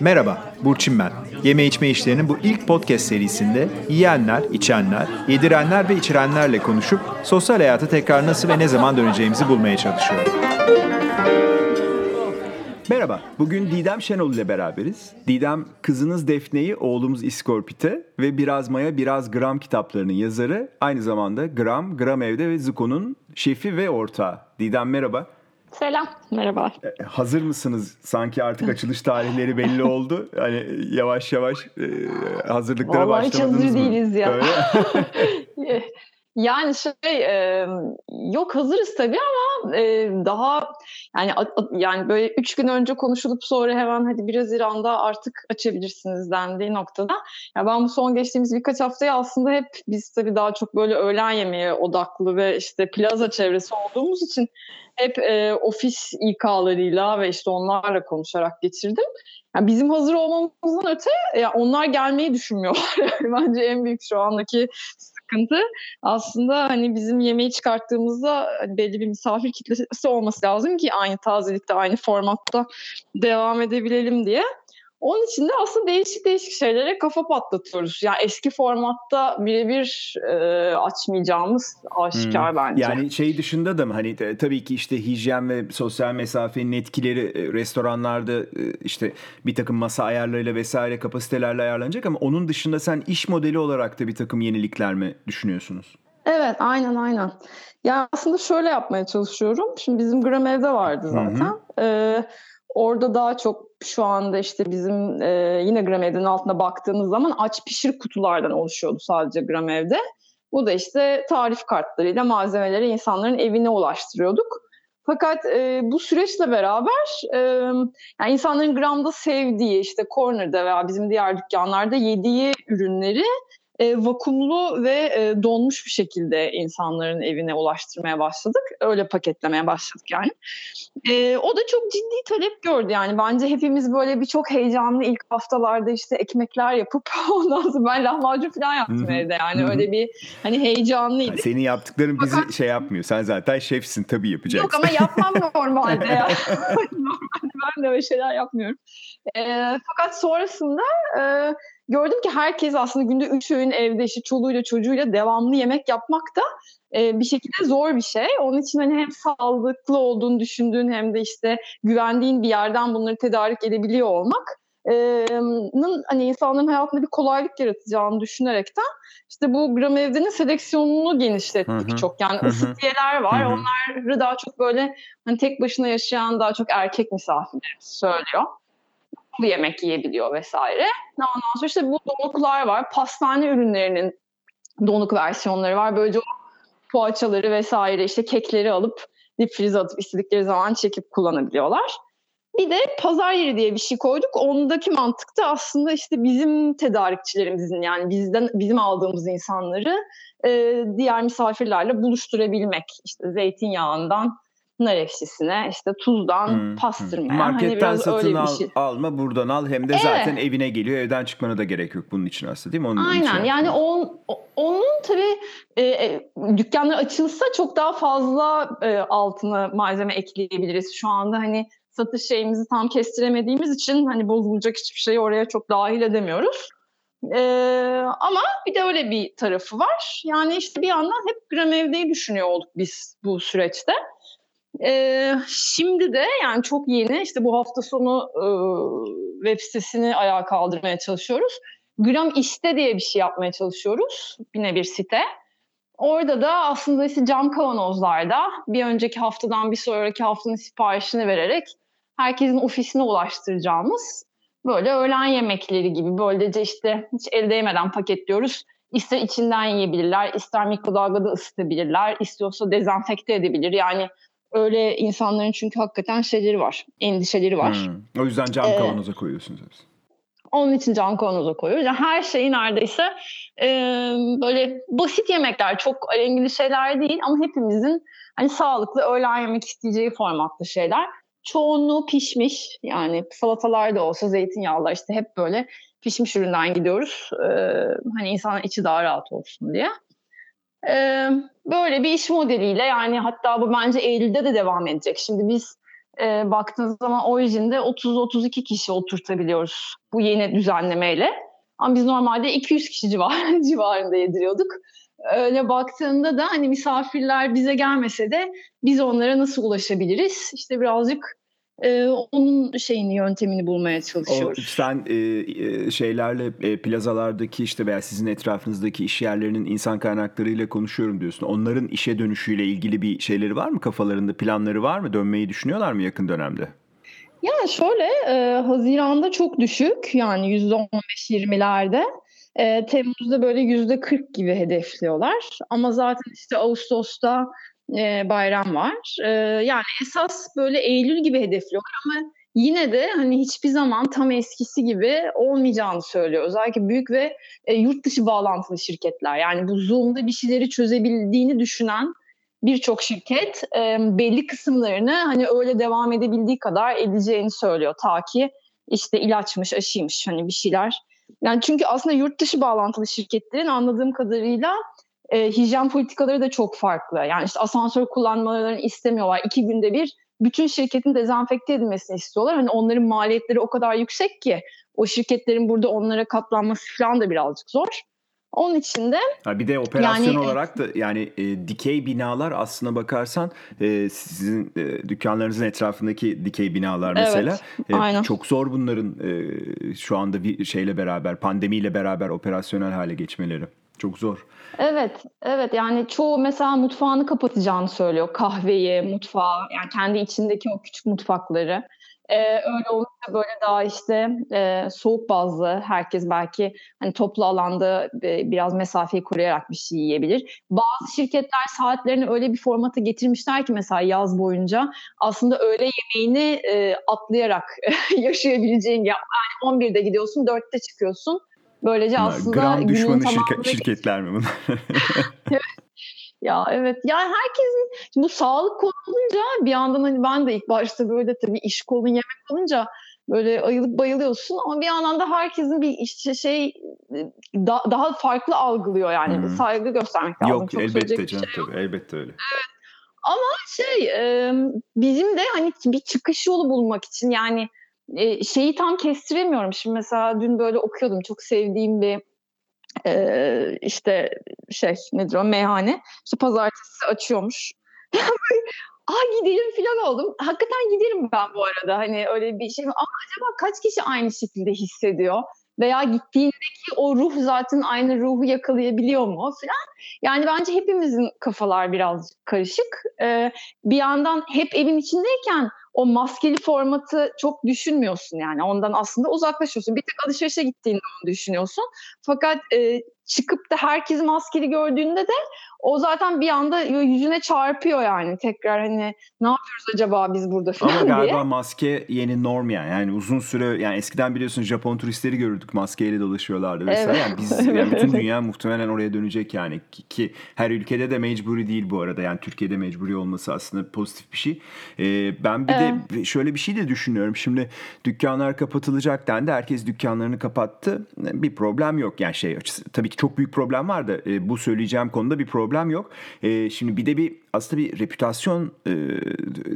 Merhaba, Burçin ben. Yeme içme işlerinin bu ilk podcast serisinde yiyenler, içenler, yedirenler ve içirenlerle konuşup sosyal hayata tekrar nasıl ve ne zaman döneceğimizi bulmaya çalışıyorum. Merhaba, bugün Didem Şenol ile beraberiz. Didem, kızınız Defne'yi, oğlumuz İskorpit'e ve Biraz Maya Biraz Gram kitaplarının yazarı. Aynı zamanda Gram, Gram Evde ve Zuko'nun şefi ve ortağı. Didem merhaba. Selam, merhaba. E, hazır mısınız? Sanki artık açılış tarihleri belli oldu. Hani yavaş yavaş e, hazırlıklara Vallahi başlamadınız hiç hazır mı? değiliz ya. Yani şey e, yok hazırız tabii ama e, daha yani yani böyle üç gün önce konuşulup sonra hemen hadi biraz İran'da artık açabilirsiniz dendiği noktada. Ya ben bu son geçtiğimiz birkaç haftayı aslında hep biz tabii daha çok böyle öğlen yemeğe odaklı ve işte plaza çevresi olduğumuz için hep e, ofis İK'larıyla ve işte onlarla konuşarak geçirdim. Yani bizim hazır olmamızdan öte yani onlar gelmeyi düşünmüyorlar. Bence en büyük şu andaki sıkıntı aslında hani bizim yemeği çıkarttığımızda hani belli bir misafir kitlesi olması lazım ki aynı tazelikte aynı formatta devam edebilelim diye. Onun için de aslında değişik değişik şeylere kafa patlatıyoruz. Yani eski formatta birebir e, açmayacağımız aşikar hmm. bence. Yani şey dışında da mı hani e, tabii ki işte hijyen ve sosyal mesafenin etkileri e, restoranlarda e, işte bir takım masa ayarlarıyla vesaire kapasitelerle ayarlanacak ama onun dışında sen iş modeli olarak da bir takım yenilikler mi düşünüyorsunuz? Evet aynen aynen. Ya aslında şöyle yapmaya çalışıyorum. Şimdi bizim Gram evde vardı zaten. Hı hı. Ee, Orada daha çok şu anda işte bizim e, yine gram evden altına baktığınız zaman aç pişir kutulardan oluşuyordu sadece gram evde. Bu da işte tarif kartlarıyla malzemeleri insanların evine ulaştırıyorduk. Fakat e, bu süreçle beraber e, yani insanların gramda sevdiği işte corner'da veya bizim diğer dükkanlarda yediği ürünleri e, vakumlu ve e, donmuş bir şekilde insanların evine ulaştırmaya başladık. Öyle paketlemeye başladık yani. E, o da çok ciddi talep gördü yani. Bence hepimiz böyle birçok heyecanlı ilk haftalarda işte ekmekler yapıp ondan sonra ben lahmacun falan yaptım evde yani. Öyle bir hani heyecanlıydı. Yani senin yaptıkların bizi Fakat, şey yapmıyor. Sen zaten şefsin tabii yapacaksın. Yok ama yapmam normalde ya. normalde ben de öyle şeyler yapmıyorum. E, fakat sonrasında e, gördüm ki herkes aslında günde üç öğün evde işte çoluğuyla çocuğuyla devamlı yemek yapmak da e, bir şekilde zor bir şey. Onun için hani hem sağlıklı olduğunu düşündüğün hem de işte güvendiğin bir yerden bunları tedarik edebiliyor olmak nın hani insanların hayatında bir kolaylık yaratacağını düşünerekten işte bu gram evdenin seleksiyonunu genişlettik çok. Yani ısıtiyeler var. Hı-hı. Onları daha çok böyle hani tek başına yaşayan daha çok erkek misafirlerimiz söylüyor yemek yiyebiliyor vesaire. Ondan sonra işte bu donuklar var. Pastane ürünlerinin donuk versiyonları var. Böylece o poğaçaları vesaire işte kekleri alıp dip frize atıp istedikleri zaman çekip kullanabiliyorlar. Bir de pazar yeri diye bir şey koyduk. Ondaki mantık da aslında işte bizim tedarikçilerimizin yani bizden bizim aldığımız insanları e, diğer misafirlerle buluşturabilmek. İşte zeytinyağından nar ekşisine işte tuzdan hmm. pastırmaya. Hani Marketten hani satın al, şey. alma buradan al hem de evet. zaten evine geliyor evden çıkmana da gerek yok bunun için aslında değil mi? Onun Aynen yani on, onun tabii e, e, dükkanlar açılsa çok daha fazla e, altına malzeme ekleyebiliriz. Şu anda hani satış şeyimizi tam kestiremediğimiz için hani bozulacak hiçbir şeyi oraya çok dahil edemiyoruz. Ee, ama bir de öyle bir tarafı var. Yani işte bir yandan hep gram evdeyi düşünüyor olduk biz bu süreçte. Ee, şimdi de yani çok yeni işte bu hafta sonu e, web sitesini ayağa kaldırmaya çalışıyoruz. Gram İşte diye bir şey yapmaya çalışıyoruz. Yine bir site. Orada da aslında işte cam kavanozlarda bir önceki haftadan bir sonraki haftanın siparişini vererek herkesin ofisine ulaştıracağımız böyle öğlen yemekleri gibi böylece işte hiç el değmeden paketliyoruz. İster içinden yiyebilirler, ister mikrodalgada ısıtabilirler, istiyorsa dezenfekte edebilir. Yani öyle insanların çünkü hakikaten şeyleri var, endişeleri var. Hmm. O yüzden cam ee, kavanoza koyuyorsunuz hepsini. Onun için cam kavanoza koyuyoruz. Yani her şeyi neredeyse e, böyle basit yemekler, çok alengili şeyler değil ama hepimizin hani sağlıklı öğlen yemek isteyeceği formatlı şeyler. Çoğunluğu pişmiş yani salatalar da olsa zeytinyağlar işte hep böyle pişmiş üründen gidiyoruz. Ee, hani insan içi daha rahat olsun diye. Ee, böyle bir iş modeliyle yani hatta bu bence Eylül'de de devam edecek. Şimdi biz e, baktığınız zaman orijinde 30-32 kişi oturtabiliyoruz bu yeni düzenlemeyle. Ama biz normalde 200 kişi civar, civarında yediriyorduk. Öyle baktığında da hani misafirler bize gelmese de biz onlara nasıl ulaşabiliriz? İşte birazcık e, onun şeyini yöntemini bulmaya çalışıyoruz. O, sen e, şeylerle e, plazalardaki işte veya sizin etrafınızdaki iş yerlerinin insan kaynaklarıyla konuşuyorum diyorsun. Onların işe dönüşüyle ilgili bir şeyleri var mı kafalarında planları var mı? Dönmeyi düşünüyorlar mı yakın dönemde? Yani şöyle e, Haziran'da çok düşük yani %15-20'lerde. E, Temmuz'da böyle %40 gibi hedefliyorlar. Ama zaten işte Ağustos'ta e, bayram var. E, yani esas böyle Eylül gibi hedefliyorlar ama yine de hani hiçbir zaman tam eskisi gibi olmayacağını söylüyor. Özellikle büyük ve e, yurt dışı bağlantılı şirketler. Yani bu Zoom'da bir şeyleri çözebildiğini düşünen birçok şirket e, belli kısımlarını hani öyle devam edebildiği kadar edeceğini söylüyor. Ta ki işte ilaçmış, aşıymış hani bir şeyler. Yani çünkü aslında yurt dışı bağlantılı şirketlerin anladığım kadarıyla e, hijyen politikaları da çok farklı. Yani işte asansör kullanmalarını istemiyorlar. İki günde bir bütün şirketin dezenfekte edilmesini istiyorlar. Hani onların maliyetleri o kadar yüksek ki o şirketlerin burada onlara katlanması falan da birazcık zor. Onun için de ha bir de operasyon yani, olarak da yani e, dikey binalar aslına bakarsan e, sizin e, dükkanlarınızın etrafındaki dikey binalar mesela evet, e, çok zor bunların e, şu anda bir şeyle beraber pandemiyle beraber operasyonel hale geçmeleri. Çok zor. Evet, evet. Yani çoğu mesela mutfağını kapatacağını söylüyor. Kahveyi, mutfağı, yani kendi içindeki o küçük mutfakları. Ee, öyle olunca böyle daha işte e, soğuk bazlı herkes belki hani toplu alanda e, biraz mesafeyi koruyarak bir şey yiyebilir. Bazı şirketler saatlerini öyle bir formata getirmişler ki mesela yaz boyunca aslında öğle yemeğini e, atlayarak yaşayabileceğin yani 11'de gidiyorsun 4'te çıkıyorsun Böylece bunlar, aslında gram düşmanı şirket, şirketler mi bunlar? ya evet. Yani herkesin bu sağlık konu olunca bir yandan hani ben de ilk başta böyle tabii iş kolu yemek olunca böyle ayılıp bayılıyorsun ama bir yandan da herkesin bir işte şey da, daha farklı algılıyor yani hmm. saygı göstermek lazım. Yok Çok elbette canım şey tabii elbette öyle. Evet. Ama şey bizim de hani bir çıkış yolu bulmak için yani e, şeyi tam kestiremiyorum. Şimdi mesela dün böyle okuyordum. Çok sevdiğim bir e, işte şey nedir o meyhane. İşte pazartesi açıyormuş. Aa gidelim falan oldum. Hakikaten giderim ben bu arada. Hani öyle bir şey Ama acaba kaç kişi aynı şekilde hissediyor? Veya gittiğindeki o ruh zaten aynı ruhu yakalayabiliyor mu falan. Yani bence hepimizin kafalar biraz karışık. Ee, bir yandan hep evin içindeyken o maskeli formatı çok düşünmüyorsun yani. Ondan aslında uzaklaşıyorsun. Bir tek alışverişe gittiğinde onu düşünüyorsun. Fakat e, çıkıp da herkes maskeli gördüğünde de o zaten bir anda yüzüne çarpıyor yani tekrar hani ne yapıyoruz acaba biz burada falan Ama galiba diye. maske yeni norm yani. Yani uzun süre yani eskiden biliyorsun Japon turistleri görürdük maskeyle dolaşıyorlardı vesaire. Evet. Yani biz yani bütün dünya muhtemelen oraya dönecek yani ki, ki her ülkede de mecburi değil bu arada. Yani Türkiye'de mecburi olması aslında pozitif bir şey. Ee, ben bir evet. de şöyle bir şey de düşünüyorum. Şimdi dükkanlar kapatılacak dendi. Herkes dükkanlarını kapattı. Bir problem yok. Yani şey açısı tabii ki çok büyük problem var da e, bu söyleyeceğim konuda bir problem yok. E, şimdi bir de bir aslında bir reputasyon e,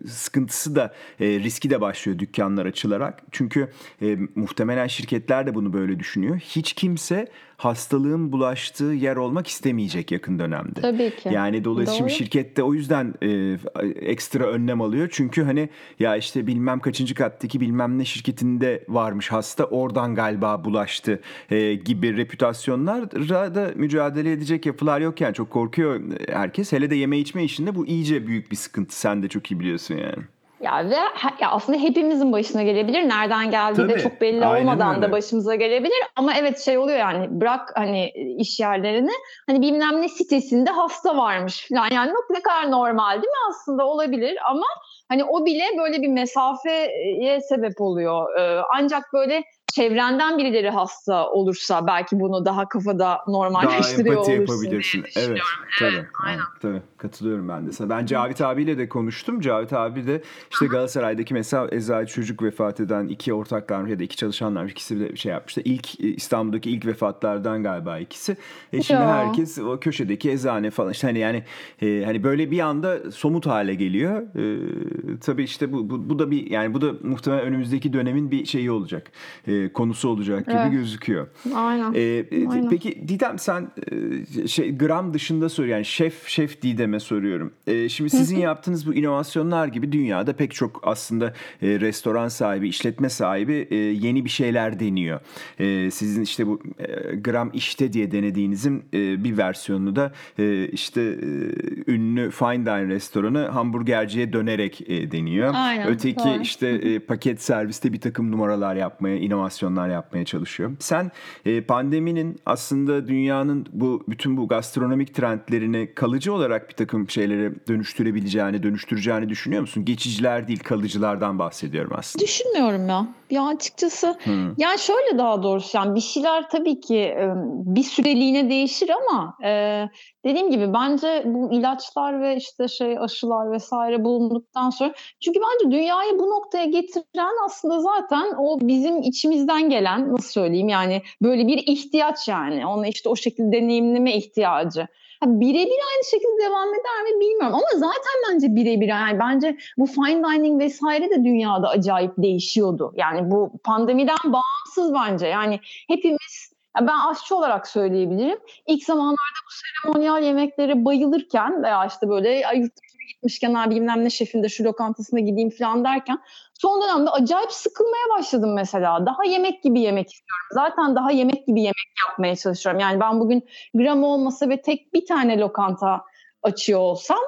sıkıntısı da e, riski de başlıyor dükkanlar açılarak. Çünkü e, muhtemelen şirketler de bunu böyle düşünüyor. Hiç kimse hastalığın bulaştığı yer olmak istemeyecek yakın dönemde. Tabii ki. Yani dolayısıyla Doğru. şirket de o yüzden e, ekstra önlem alıyor. Çünkü hani ya işte bilmem kaçıncı kattaki bilmem ne şirketinde varmış hasta oradan galiba bulaştı e, gibi reputasyonlarla da mücadele edecek yapılar yok yani çok korkuyor herkes. Hele de yeme içme işinde bu iyice büyük bir sıkıntı. Sen de çok iyi biliyorsun yani. Ya ve ya aslında hepimizin başına gelebilir. Nereden geldiği Tabii, de çok belli olmadan öyle. da başımıza gelebilir. Ama evet şey oluyor yani bırak hani iş yerlerini hani bilmem ne sitesinde hasta varmış falan. Yani ne kadar normal değil mi aslında olabilir ama hani o bile böyle bir mesafeye sebep oluyor. Ee, ancak böyle çevrenden birileri hasta olursa belki bunu daha kafada normalleştiriyor daha empati olursun yapabilirsin. Evet, evet, tabii. Evet, aynen. tabii. Katılıyorum ben de sana. Ben Cavit abiyle de konuştum. Cavit abi de işte Galatasaray'daki mesela eczacı çocuk vefat eden iki ortaklar ya da iki çalışanlar ikisi de şey yapmıştı. İlk İstanbul'daki ilk vefatlardan galiba ikisi. E şimdi ya. herkes o köşedeki eczane falan işte hani yani e, hani böyle bir anda somut hale geliyor. E, tabii işte bu, bu bu da bir yani bu da muhtemelen önümüzdeki dönemin bir şeyi olacak. E, konusu olacak gibi evet. gözüküyor. Aynen. E, Aynen. Peki Didem sen e, şey gram dışında sor yani şef şef Didem'e soruyorum. E, şimdi sizin yaptığınız bu inovasyonlar gibi dünyada pek çok aslında e, restoran sahibi, işletme sahibi e, yeni bir şeyler deniyor. E, sizin işte bu e, gram işte diye denediğinizin e, bir versiyonunu da e, işte e, ünlü fine dine restoranı hamburgerciye dönerek e, deniyor. Aynen, Öteki doğru. işte e, paket serviste bir takım numaralar yapmaya, inovasyonlar yapmaya çalışıyor. Sen e, pandeminin aslında dünyanın bu bütün bu gastronomik trendlerini kalıcı olarak bir takım şeylere dönüştürebileceğini, dönüştüreceğini düşünüyor musun? Geçiciler değil, kalıcılardan bahsediyorum aslında. Düşünmüyorum ya. Ya açıkçası hmm. yani şöyle daha doğrusu yani bir şeyler tabii ki bir süreliğine değişir ama e, dediğim gibi bence bu ilaçlar ve işte şey aşılar vesaire bulunduktan sonra çünkü bence dünyayı bu noktaya getiren aslında zaten o bizim içimizden gelen nasıl söyleyeyim yani böyle bir ihtiyaç yani onu işte o şekilde deneyimleme ihtiyacı birebir aynı şekilde devam eder mi bilmiyorum ama zaten bence birebir yani bence bu fine dining vesaire de dünyada acayip değişiyordu. Yani bu pandemiden bağımsız bence yani hepimiz ben aşçı olarak söyleyebilirim. İlk zamanlarda bu seremonyal yemeklere bayılırken veya işte böyle yurt dışına gitmişken abi bilmem ne şefinde şu lokantasına gideyim falan derken son dönemde acayip sıkılmaya başladım mesela. Daha yemek gibi yemek istiyorum. Zaten daha yemek gibi yemek yapmaya çalışıyorum. Yani ben bugün gram olmasa ve tek bir tane lokanta açıyor olsam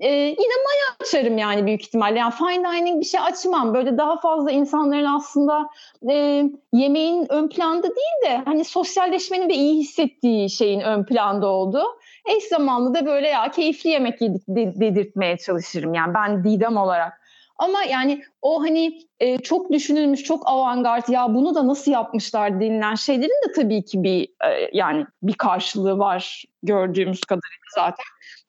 e, yine maya açarım yani büyük ihtimalle. Yani fine dining bir şey açmam. Böyle daha fazla insanların aslında e, yemeğin ön planda değil de hani sosyalleşmenin ve iyi hissettiği şeyin ön planda olduğu. Eş zamanlı da böyle ya keyifli yemek yedik dedirtmeye çalışırım. Yani ben Didem olarak. Ama yani o hani e, çok düşünülmüş, çok avantgard ya bunu da nasıl yapmışlar denilen şeylerin de tabii ki bir e, yani bir karşılığı var gördüğümüz kadarıyla zaten.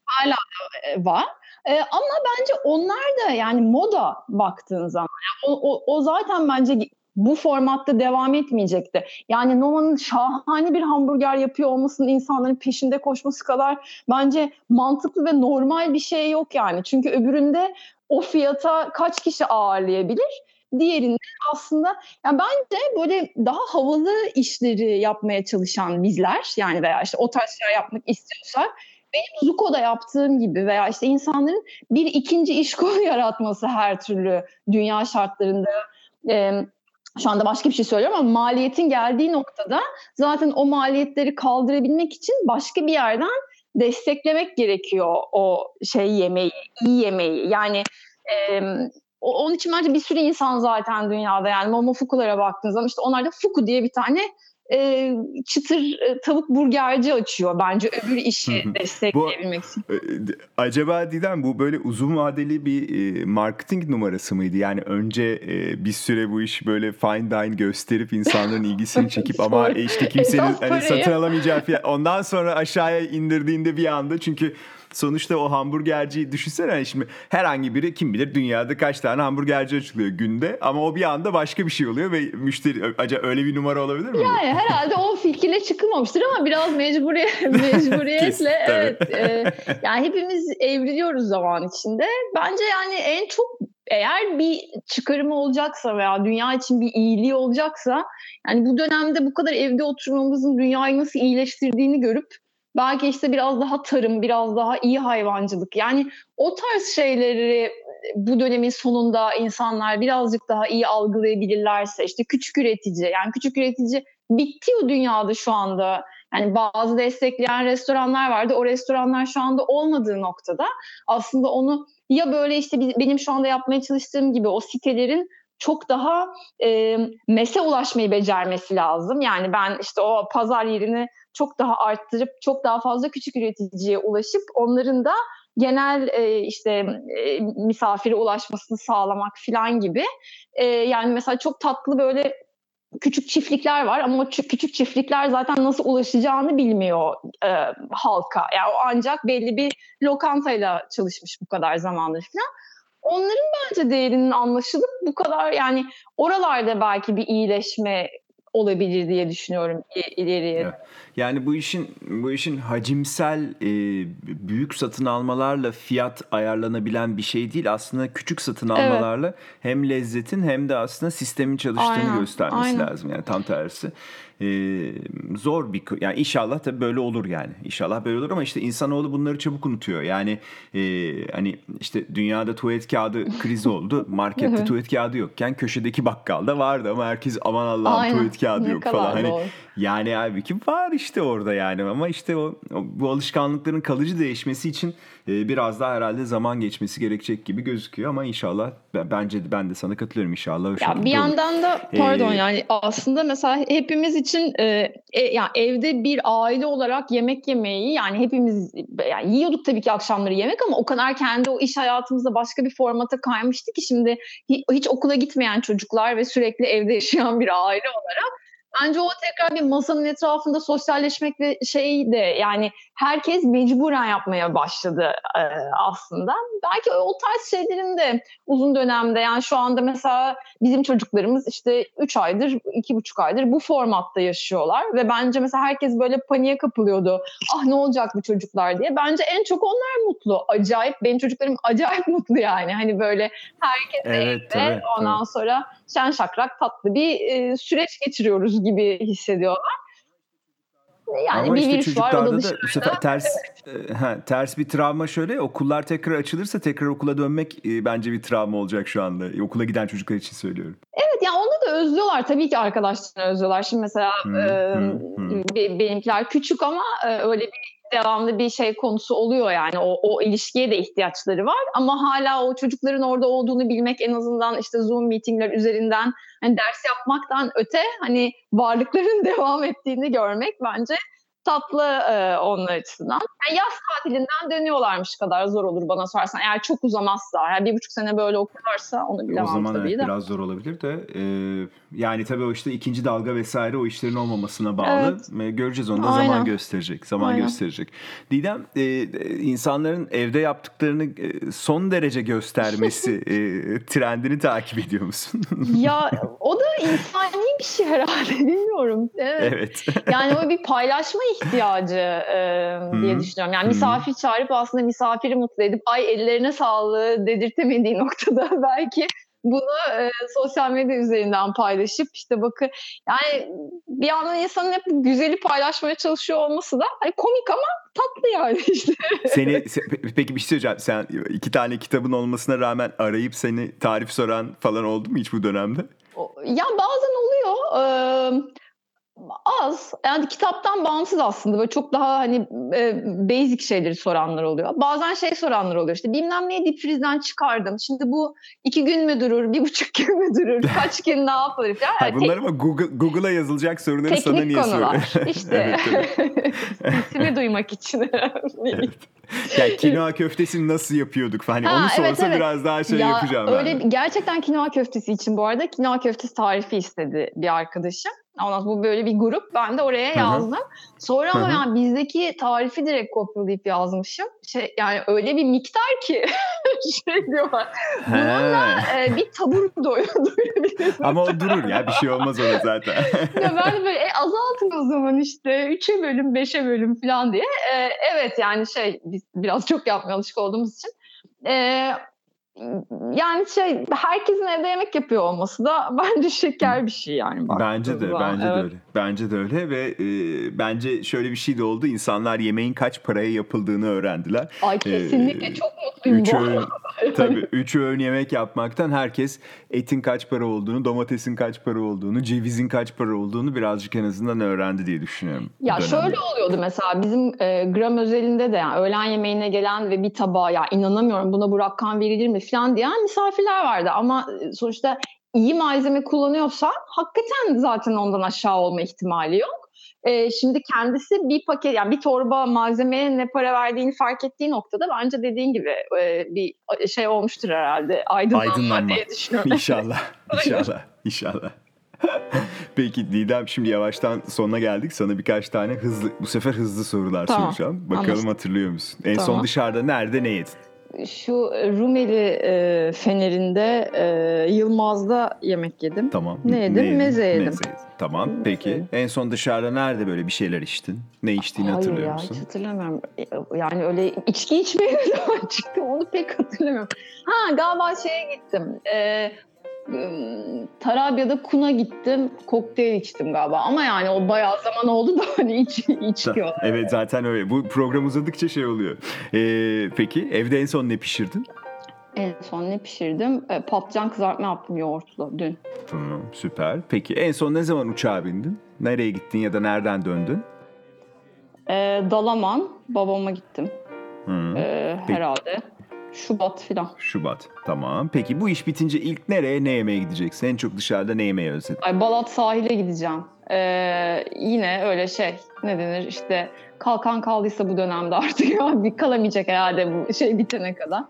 Hala e, var. E, ama bence onlar da yani moda baktığın zaman yani o, o, o zaten bence bu formatta devam etmeyecekti. Yani Nova'nın şahane bir hamburger yapıyor olmasının insanların peşinde koşması kadar bence mantıklı ve normal bir şey yok yani. Çünkü öbüründe o fiyata kaç kişi ağırlayabilir? Diğerinde aslında yani bence böyle daha havalı işleri yapmaya çalışan bizler yani veya işte o tarz şeyler yapmak istiyorsak benim Zuko'da yaptığım gibi veya işte insanların bir ikinci iş kolu yaratması her türlü dünya şartlarında e, şu anda başka bir şey söylüyorum ama maliyetin geldiği noktada zaten o maliyetleri kaldırabilmek için başka bir yerden desteklemek gerekiyor o şey yemeği, iyi yemeği. Yani e, onun için bence bir sürü insan zaten dünyada yani momofukulara baktığınız zaman işte onlarda fuku diye bir tane e, çıtır e, tavuk burgerci açıyor bence öbür işi destekleyebilmek için. E, acaba Didem bu böyle uzun vadeli bir e, marketing numarası mıydı? Yani önce e, bir süre bu iş böyle fine dine gösterip insanların ilgisini çekip ama işte kimsenin hani satın alamayacağı fiyat ondan sonra aşağıya indirdiğinde bir anda çünkü sonuçta o hamburgerciyi düşünsene hani şimdi herhangi biri kim bilir dünyada kaç tane hamburgerci açılıyor günde ama o bir anda başka bir şey oluyor ve müşteri acaba öyle bir numara olabilir mi? Yani herhalde o fikirle çıkılmamıştır ama biraz mecburiyet, mecburiyetle evet. E, yani hepimiz evriliyoruz zaman içinde. Bence yani en çok eğer bir çıkarımı olacaksa veya dünya için bir iyiliği olacaksa yani bu dönemde bu kadar evde oturmamızın dünyayı nasıl iyileştirdiğini görüp belki işte biraz daha tarım, biraz daha iyi hayvancılık. Yani o tarz şeyleri bu dönemin sonunda insanlar birazcık daha iyi algılayabilirlerse işte küçük üretici yani küçük üretici bitti o dünyada şu anda. Yani bazı destekleyen restoranlar vardı. O restoranlar şu anda olmadığı noktada aslında onu ya böyle işte benim şu anda yapmaya çalıştığım gibi o sitelerin çok daha e, mese ulaşmayı becermesi lazım. Yani ben işte o pazar yerini çok daha arttırıp çok daha fazla küçük üreticiye ulaşıp onların da genel e, işte e, misafire ulaşmasını sağlamak falan gibi. E, yani mesela çok tatlı böyle küçük çiftlikler var ama o küçük çiftlikler zaten nasıl ulaşacağını bilmiyor e, halka. Yani o ancak belli bir lokantayla çalışmış bu kadar zamandır falan. Onların bence değerinin anlaşılıp bu kadar yani oralarda belki bir iyileşme olabilir diye düşünüyorum ileriye. Yani bu işin bu işin hacimsel e, büyük satın almalarla fiyat ayarlanabilen bir şey değil. Aslında küçük satın almalarla evet. hem lezzetin hem de aslında sistemin çalıştığını aynen, göstermesi aynen. lazım. Yani tam tersi e, zor bir yani inşallah tabii böyle olur yani inşallah böyle olur ama işte insanoğlu bunları çabuk unutuyor yani e, hani işte dünyada tuvalet kağıdı krizi oldu markette tuvalet kağıdı yokken köşedeki bakkalda vardı ama herkes aman Allah'ım tuvalet kağıdı yok falan hani doğru. yani abi kim var işte orada yani. Ama işte o, bu alışkanlıkların kalıcı değişmesi için e, biraz daha herhalde zaman geçmesi gerekecek gibi gözüküyor. Ama inşallah bence ben de sana katılıyorum inşallah. Ya bir yandan da pardon ee, yani aslında mesela hepimiz için e, e, yani evde bir aile olarak yemek yemeyi yani hepimiz yani yiyorduk tabii ki akşamları yemek ama o kadar kendi o iş hayatımızda başka bir formata kaymıştı ki şimdi hiç okula gitmeyen çocuklar ve sürekli evde yaşayan bir aile olarak Bence o tekrar bir masanın etrafında sosyalleşmek ve şey de yani herkes mecburen yapmaya başladı e, aslında. Belki o tarz şeylerin de uzun dönemde yani şu anda mesela bizim çocuklarımız işte 3 aydır, 2,5 aydır bu formatta yaşıyorlar ve bence mesela herkes böyle paniğe kapılıyordu. Ah ne olacak bu çocuklar diye. Bence en çok onlar mutlu. Acayip benim çocuklarım acayip mutlu yani. Hani böyle herkes evet, evde evet, ondan evet. sonra şen şakrak tatlı bir e, süreç geçiriyoruz gibi hissediyorlar. Yani Ama bir işte virüs var, da bu sefer ters e, ha, ters bir travma şöyle okullar tekrar açılırsa tekrar okula dönmek e, bence bir travma olacak şu anda. E, okula giden çocuklar için söylüyorum. Evet yani onu da özlüyorlar tabii ki arkadaşlarını özlüyorlar. Şimdi mesela hmm, e, hmm, hmm. benimkiler küçük ama e, öyle bir devamlı bir şey konusu oluyor yani. O, o ilişkiye de ihtiyaçları var. Ama hala o çocukların orada olduğunu bilmek en azından işte Zoom meetingler üzerinden hani ders yapmaktan öte hani varlıkların devam ettiğini görmek bence tatlı e, onlar açısından. Yani yaz tatilinden dönüyorlarmış kadar zor olur bana sorarsan. Eğer çok uzamazsa, yani bir buçuk sene böyle okurlarsa onu bilemem O zaman tabii evet, de. biraz zor olabilir de. E, yani tabii o işte ikinci dalga vesaire o işlerin olmamasına bağlı. Evet. Göreceğiz onu da Aynen. zaman gösterecek. Zaman Aynen. gösterecek. Didem e, insanların evde yaptıklarını e, son derece göstermesi e, trendini takip ediyor musun? ya o da insani bir şey herhalde bilmiyorum. Evet. evet. yani o bir paylaşma ihtiyacı e, diye düşünüyorum. Yani misafir çağırıp aslında misafiri mutlu edip ay ellerine sağlığı dedirtemediği noktada belki bunu e, sosyal medya üzerinden paylaşıp işte bakın yani bir yandan insanın hep güzeli paylaşmaya çalışıyor olması da hani komik ama tatlı yani işte. Seni se, peki bir şey söyleyeceğim. Sen iki tane kitabın olmasına rağmen arayıp seni tarif soran falan oldu mu hiç bu dönemde? Ya bazen oluyor. Ee, az. Yani kitaptan bağımsız aslında. Böyle çok daha hani e, basic şeyleri soranlar oluyor. Bazen şey soranlar oluyor. İşte bilmem neyi dipfrizden çıkardım. Şimdi bu iki gün mü durur, bir buçuk gün mü durur, kaç gün ne yapılır falan. Yani bunlar ama Google, Google'a yazılacak soruları sana niye soruyor? İşte. İsmi duymak için. evet. Yani kinoa köftesini nasıl yapıyorduk falan. Ha, onu sorsa evet, evet. biraz daha şey ya, yapacağım. Öyle ben. gerçekten kinoa köftesi için bu arada kinoa köftesi tarifi istedi bir arkadaşım. Ondan bu böyle bir grup. Ben de oraya yazdım. Sonra ama yani bizdeki tarifi direkt kopyalayıp yazmışım. Şey yani öyle bir miktar ki şey diyorlar. Bununla e, bir tabur doyurabilirsin. Ama o durur ya bir şey olmaz ona zaten. ya ben de böyle e, azaltın o zaman işte 3'e bölüm 5'e bölüm falan diye. E, evet yani şey biz biraz çok yapmaya alışık olduğumuz için. E, yani şey herkesin evde yemek yapıyor olması da bence şeker bir şey yani. Bence de bence evet. de öyle. Bence de öyle ve e, bence şöyle bir şey de oldu. İnsanlar yemeğin kaç paraya yapıldığını öğrendiler. Ay kesinlikle ee, çok mutluyum üç bu. Öğün, tabii üç öğün yemek yapmaktan herkes etin kaç para olduğunu, domatesin kaç para olduğunu, cevizin kaç para olduğunu birazcık en azından öğrendi diye düşünüyorum. Ya şöyle oluyordu mesela bizim e, gram özelinde de yani öğlen yemeğine gelen ve bir tabağa ya inanamıyorum buna bu rakam verilir mi falan diyen misafirler vardı. Ama e, sonuçta iyi malzeme kullanıyorsan hakikaten zaten ondan aşağı olma ihtimali yok. Ee, şimdi kendisi bir paket yani bir torba malzemeye ne para verdiğini fark ettiği noktada bence dediğin gibi e, bir şey olmuştur herhalde aydınlanma, aydınlanma. diye düşünüyorum. İnşallah. İnşallah. İnşallah. Peki Didem şimdi yavaştan sonuna geldik. Sana birkaç tane hızlı bu sefer hızlı sorular Tamam, soracağım. Bakalım anlaştık. hatırlıyor musun? En son Tamam. dışarıda nerede ne yedin? Şu Rumeli e, Fener'inde e, Yılmaz'da yemek yedim. Tamam. Ne yedim? Meze yedim. yedin. Tamam. Peki yedim. en son dışarıda nerede böyle bir şeyler içtin? Ne içtiğini Hayır hatırlıyor ya musun? hiç hatırlamıyorum. Yani öyle içki içmeye ne zaman çıktım onu pek hatırlamıyorum. Ha galiba şeye gittim. Im, Tarabya'da Kuna gittim. Kokteyl içtim galiba. Ama yani o bayağı zaman oldu da hani iç, olarak. Evet zaten öyle. Bu program uzadıkça şey oluyor. Ee, peki evde en son ne pişirdin? En son ne pişirdim? Ee, patlıcan kızartma yaptım yoğurtlu dün. Tamam süper. Peki en son ne zaman uçağa bindin? Nereye gittin ya da nereden döndün? Ee, Dalaman babama gittim. Hı, Ee, Peki. Şubat filan. Şubat. Tamam. Peki bu iş bitince ilk nereye ne yemeye gideceksin? En çok dışarıda ne yemeyi özledin? Ay Balat sahile gideceğim. Ee, yine öyle şey ne denir işte kalkan kaldıysa bu dönemde artık ya bir kalamayacak herhalde bu şey bitene kadar.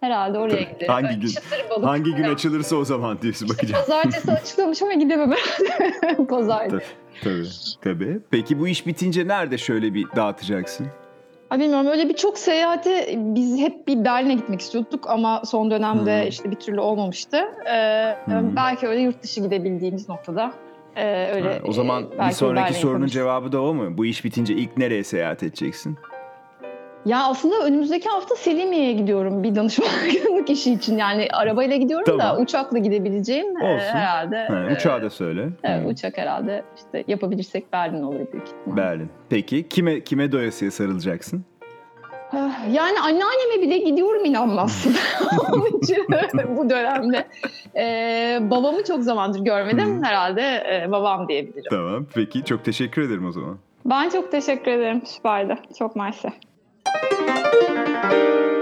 Herhalde oraya Tabii. giderim. Hangi gün- balık Hangi gün açılırsa o zaman diyorsun bakacağım. Pazartesi açıklamış ama gidemem herhalde. Pazartesi. Tabii. Tabii. Peki bu iş bitince nerede şöyle bir dağıtacaksın? Ay bilmiyorum öyle birçok seyahate biz hep bir Berlin'e gitmek istiyorduk ama son dönemde Hı. işte bir türlü olmamıştı. Ee, Hı. belki öyle yurt dışı gidebildiğimiz noktada e, öyle. Ha, o zaman e, bir sonraki Berlin'e sorunun cevabı da o mu? Bu iş bitince ilk nereye seyahat edeceksin? Ya aslında önümüzdeki hafta Selimiye'ye gidiyorum bir danışmanlık işi için. Yani arabayla gidiyorum da Tamam. uçakla gidebileceğim e, Olsun. herhalde. Ha, e, uçağı da söyle. evet, Hı. uçak herhalde işte yapabilirsek Berlin olur büyük ihtimal. Berlin. Peki kime kime doyasıya sarılacaksın? Yani anneanneme bile gidiyorum inanmazsın. Onun için bu dönemde. E, babamı çok zamandır görmedim. Herhalde e, babam diyebilirim. Tamam. Peki çok teşekkür ederim o zaman. Ben çok teşekkür ederim. Süperdi. Çok mersi. Thank you.